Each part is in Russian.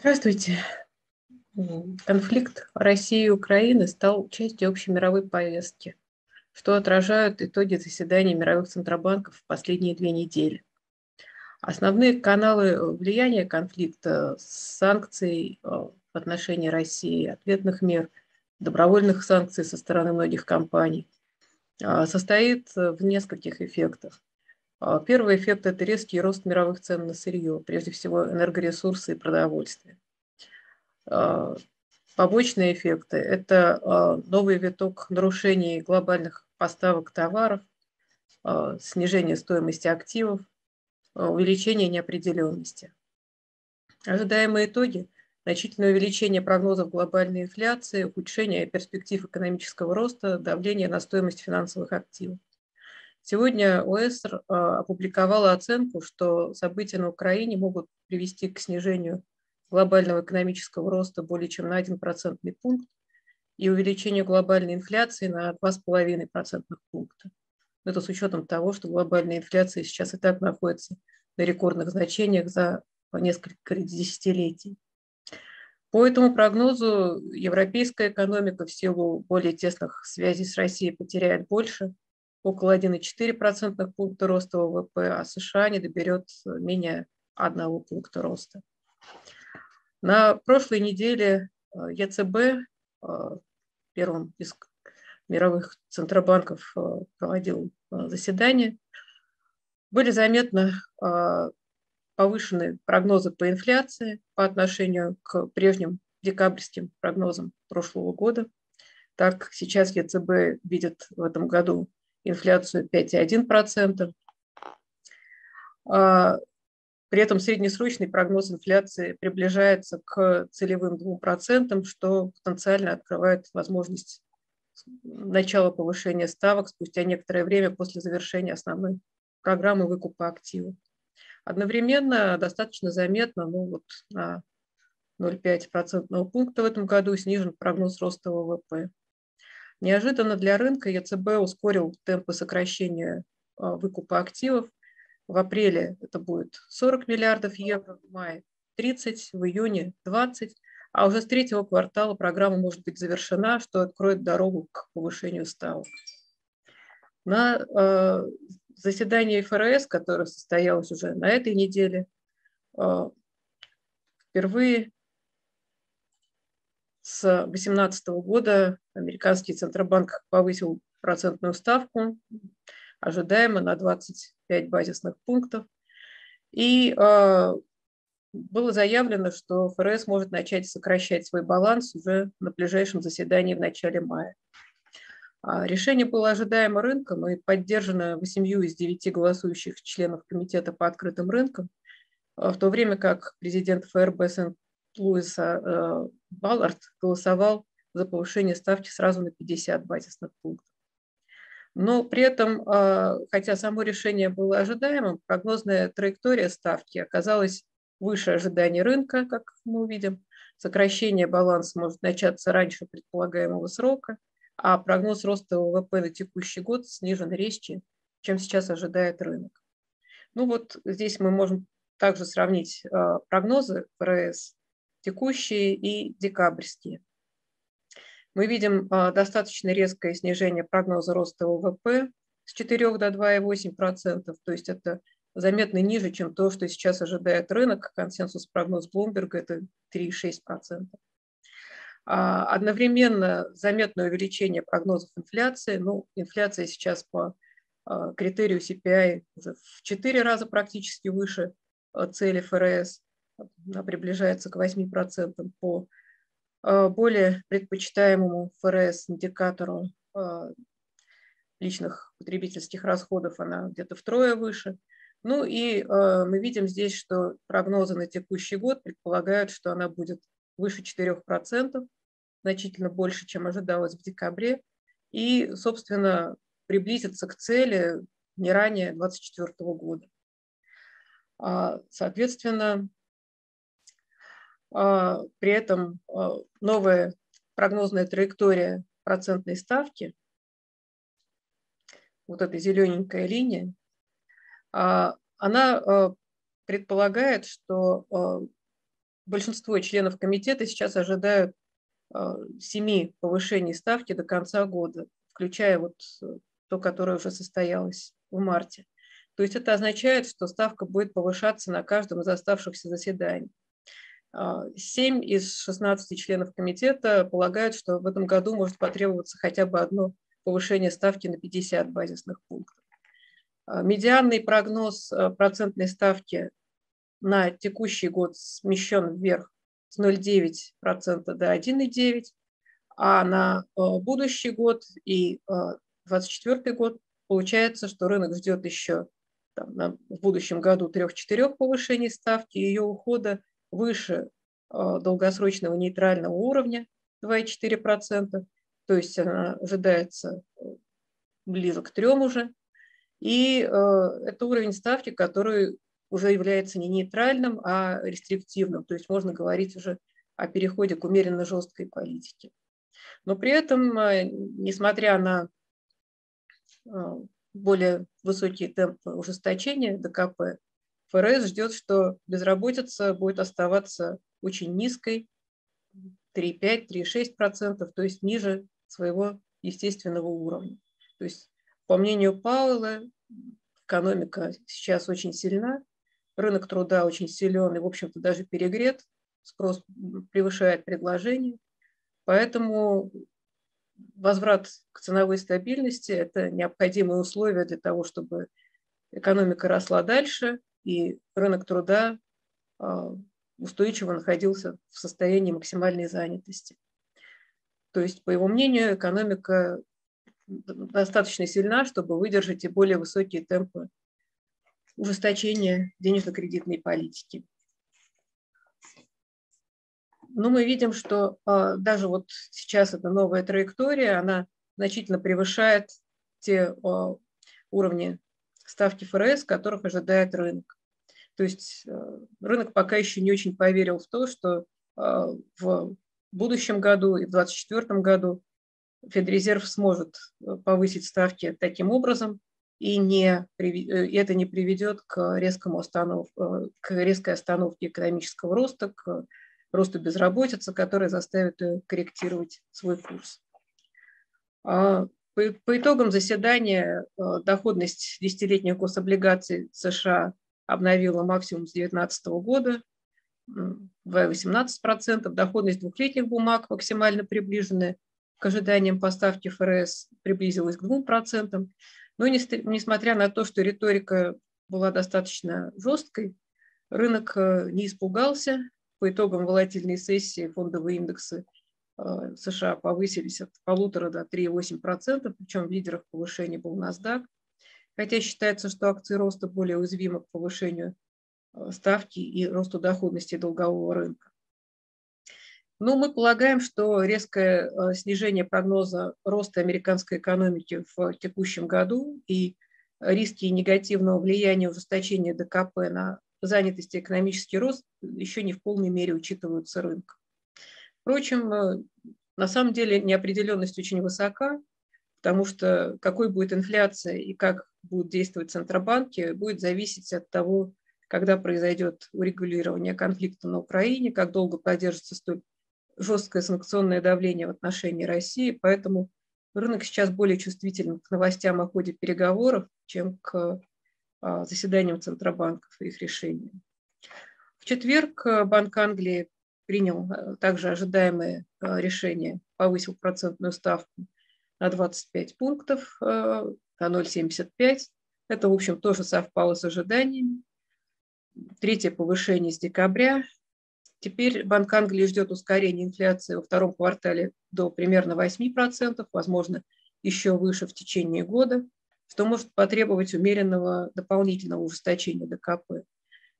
Здравствуйте. Конфликт России и Украины стал частью общей мировой повестки, что отражают итоги заседаний мировых центробанков в последние две недели. Основные каналы влияния конфликта – санкций э, в отношении России, ответных мер, добровольных санкций со стороны многих компаний – состоит в нескольких эффектах. А, первый эффект – это резкий рост мировых цен на сырье, прежде всего энергоресурсы и продовольствие. А, побочные эффекты – это а, новый виток нарушений глобальных поставок товаров, снижение стоимости активов, увеличение неопределенности. Ожидаемые итоги – значительное увеличение прогнозов глобальной инфляции, ухудшение перспектив экономического роста, давление на стоимость финансовых активов. Сегодня ОЭСР а, опубликовала оценку, что события на Украине могут привести к снижению глобального экономического роста более чем на 1 процентный пункт и увеличению глобальной инфляции на 2,5 процентных пункта. Это с учетом того, что глобальная инфляция сейчас и так находится на рекордных значениях за несколько десятилетий. По этому прогнозу европейская экономика в силу более тесных связей с Россией потеряет больше – около 1,4% пункта роста ВВП, а США не доберет менее одного пункта роста. На прошлой неделе э, ЕЦБ, э, первым из мировых центробанков, э, проводил заседание. Были заметно повышенные прогнозы по инфляции по отношению к прежним декабрьским прогнозам прошлого года. Так, сейчас ЕЦБ видит в этом году инфляцию 5,1%. А, при этом среднесрочный прогноз инфляции приближается к целевым 2%, что потенциально открывает возможность начала повышения ставок спустя некоторое время после завершения основной программы выкупа активов. Одновременно достаточно заметно, ну вот на 0,5% пункта в этом году снижен прогноз роста ВВП. Неожиданно для рынка ЕЦБ ускорил темпы сокращения а, выкупа активов. В апреле это будет 40 миллиардов евро, в мае 30, в июне 20, а уже с третьего квартала программа может быть завершена, что откроет дорогу к повышению ставок. На э, заседании ФРС, которое состоялось уже на этой неделе, э, впервые с 2018 года американский Центробанк повысил процентную ставку ожидаемо на 25 базисных пунктов. И э, было заявлено, что ФРС может начать сокращать свой баланс уже на ближайшем заседании в начале мая. А решение было ожидаемо рынком и поддержано восемью из девяти голосующих членов Комитета по открытым рынкам, в то время как президент ФРБ Луиса э, Баллард голосовал за повышение ставки сразу на 50 базисных пунктов. Но при этом, э, хотя само решение было ожидаемым, прогнозная траектория ставки оказалась выше ожиданий рынка, как мы увидим. Сокращение баланса может начаться раньше предполагаемого срока, а прогноз роста ВВП на текущий год снижен резче, чем сейчас ожидает рынок. Ну вот здесь мы можем также сравнить э, прогнозы ФРС текущие и декабрьские. Мы видим а, достаточно резкое снижение прогноза роста ВВП с 4 до 2,8%, то есть это заметно ниже, чем то, что сейчас ожидает рынок. Консенсус прогноз Bloomberg – это 3,6%. А, одновременно заметное увеличение прогнозов инфляции. Ну, инфляция сейчас по а, критерию CPI в 4 раза практически выше цели ФРС она приближается к 8% по а, более предпочитаемому ФРС индикатору а, личных потребительских расходов она где-то втрое выше. Ну и а, мы видим здесь, что прогнозы на текущий год предполагают, что она будет выше 4%, значительно больше, чем ожидалось в декабре, и, собственно, приблизится к цели не ранее 2024 года. Соответственно, а, при этом а, новая прогнозная траектория процентной ставки, вот эта зелененькая линия, а, она предполагает, что большинство членов комитета сейчас ожидают семи повышений ставки до конца года, включая вот то, которое уже состоялось в марте. То есть это означает, что ставка будет повышаться на каждом из оставшихся заседаний. Семь из 16 членов комитета полагают, что в этом году может потребоваться хотя бы одно повышение ставки на 50 базисных пунктов. Медианный прогноз процентной ставки на текущий год смещен вверх с 0,9% до 1,9%, а на будущий год и 2024 год получается, что рынок ждет еще там, на, в будущем году 3-4 повышений ставки и ее ухода выше э, долгосрочного нейтрального уровня 2,4%, то есть она ожидается близок к 3 уже. И э, это уровень ставки, который уже является не нейтральным, а рестриктивным, то есть можно говорить уже о переходе к умеренно жесткой политике. Но при этом, э, несмотря на более высокие темпы ужесточения ДКП, ФРС ждет, что безработица будет оставаться очень низкой, 3,5-3,6%, то есть ниже своего естественного уровня. То есть, по мнению Пауэлла, экономика сейчас очень сильна, рынок труда очень силен и, в общем-то, даже перегрет, спрос превышает предложение, поэтому возврат к ценовой стабильности – это необходимые условия для того, чтобы экономика росла дальше, и рынок труда а, устойчиво находился в состоянии максимальной занятости. То есть, по его мнению, экономика достаточно сильна, чтобы выдержать и более высокие темпы ужесточения денежно-кредитной политики. Но мы видим, что а, даже вот сейчас эта новая траектория, она значительно превышает те а, уровни ставки ФРС, которых ожидает рынок. То есть э, рынок пока еще не очень поверил в то, что а, в будущем году и в 2024 году Федрезерв сможет э, повысить ставки таким образом, и, не, э, и это не приведет к, резкому останов, к резкой остановке экономического роста, к росту безработицы, которая заставит ее корректировать свой курс. По, по итогам заседания доходность десятилетних гособлигаций США обновила максимум с 2019 года, в 18%, доходность двухлетних бумаг максимально приближенная к ожиданиям поставки ФРС приблизилась к 2%. Но несмотря на то, что риторика была достаточно жесткой, рынок э, не испугался. По итогам волатильной сессии фондовые индексы э, США повысились от полутора до 3,8%, причем в лидерах повышения был NASDAQ хотя считается, что акции роста более уязвимы к повышению э, ставки и росту доходности долгового рынка. Но мы полагаем, что резкое э, снижение прогноза роста американской экономики в текущем году и риски негативного влияния ужесточения ДКП на занятость и экономический рост еще не в полной мере учитываются рынком. Впрочем, э, на самом деле неопределенность очень высока, потому что какой будет инфляция и как будут действовать Центробанки, будет зависеть от того, когда произойдет урегулирование конфликта на Украине, как долго продержится столь жесткое санкционное давление в отношении России. Поэтому рынок сейчас более чувствителен к новостям о ходе переговоров, чем к а, заседаниям Центробанков и их решениям. В четверг Банк Англии принял а, также ожидаемое а, решение, повысил процентную ставку на 25 пунктов на 0,75. Это, в общем, тоже совпало с ожиданиями. Третье повышение с декабря. Теперь Банк Англии ждет ускорения инфляции во втором квартале до примерно 8%, возможно, еще выше в течение года, что может потребовать умеренного дополнительного ужесточения ДКП.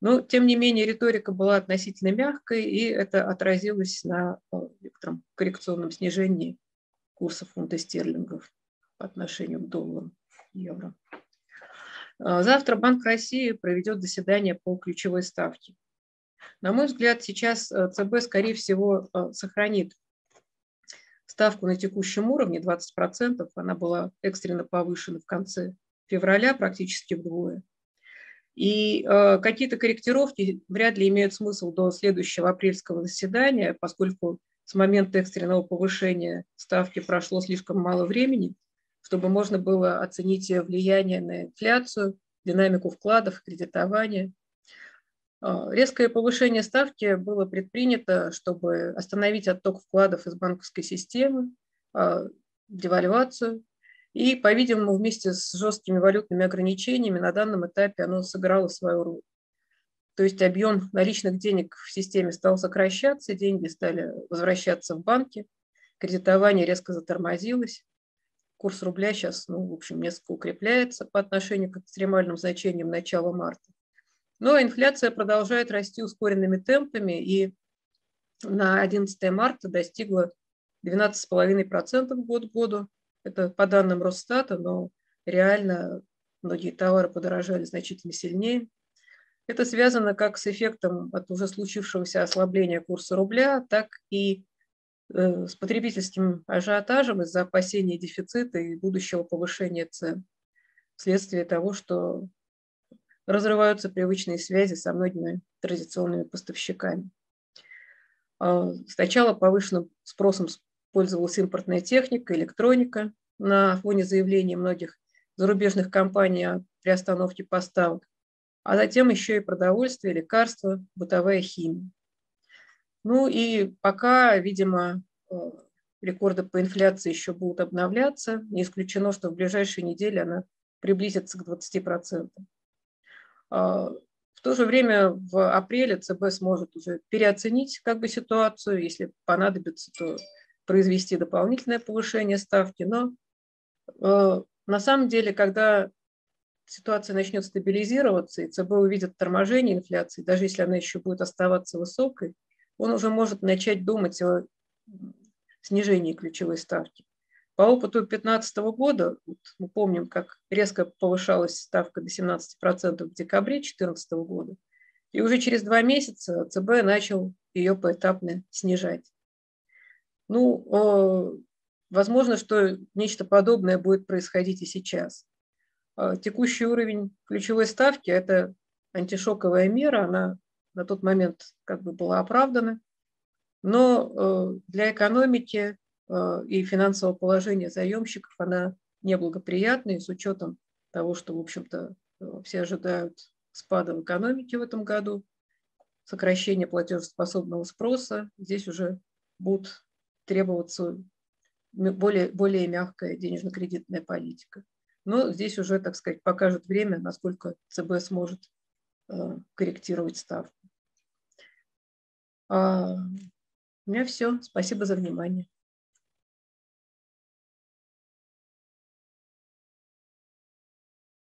Но, тем не менее, риторика была относительно мягкой, и это отразилось на э, некотором коррекционном снижении курса фунта стерлингов по отношению к доллару евро. А, завтра Банк России проведет заседание по ключевой ставке. На мой взгляд, сейчас э, ЦБ, скорее всего, э, сохранит ставку на текущем уровне 20%. Она была экстренно повышена в конце февраля практически вдвое. И э, какие-то корректировки вряд ли имеют смысл до следующего апрельского заседания, поскольку с момента экстренного повышения ставки прошло слишком мало времени, чтобы можно было оценить ее влияние на инфляцию, динамику вкладов, кредитования. Э, резкое повышение ставки было предпринято, чтобы остановить отток вкладов из банковской системы, э, девальвацию и, по-видимому, вместе с жесткими валютными ограничениями на данном этапе оно сыграло свою роль. То есть объем наличных денег в системе стал сокращаться, деньги стали возвращаться в банки, кредитование резко затормозилось, курс рубля сейчас, ну, в общем, несколько укрепляется по отношению к экстремальным значениям начала марта. Но инфляция продолжает расти ускоренными темпами и на 11 марта достигла 12,5% год к году, это по данным Росстата, но реально многие товары подорожали значительно сильнее. Это связано как с эффектом от уже случившегося ослабления курса рубля, так и э, с потребительским ажиотажем из-за опасения дефицита и будущего повышения цен вследствие того, что разрываются привычные связи со многими традиционными поставщиками. А, сначала повышенным спросом пользовалась импортная техника, электроника на фоне заявлений многих зарубежных компаний о приостановке поставок, а затем еще и продовольствие, лекарства, бытовая химия. Ну и пока, видимо, э, рекорды по инфляции еще будут обновляться, не исключено, что в ближайшие недели она приблизится к 20%. А, в то же время в апреле ЦБ сможет уже переоценить как бы ситуацию, если понадобится, то произвести дополнительное повышение ставки, но э, на самом деле, когда ситуация начнет стабилизироваться, и ЦБ увидит торможение инфляции, даже если она еще будет оставаться высокой, он уже может начать думать о снижении ключевой ставки. По опыту 2015 года, вот мы помним, как резко повышалась ставка до 17% в декабре 2014 года, и уже через два месяца ЦБ начал ее поэтапно снижать. Ну, э, возможно, что нечто подобное будет происходить и сейчас. Э, текущий уровень ключевой ставки – это антишоковая мера, она на тот момент как бы была оправдана, но э, для экономики и финансового положения заемщиков она неблагоприятная, с учетом того, что, в общем-то, все ожидают спада в экономике в этом году, сокращение платежеспособного спроса. Здесь уже будут требоваться более, более мягкая денежно-кредитная политика. Но здесь уже, так сказать, покажет время, насколько ЦБ сможет э, корректировать ставку. А, у меня все. Спасибо за внимание.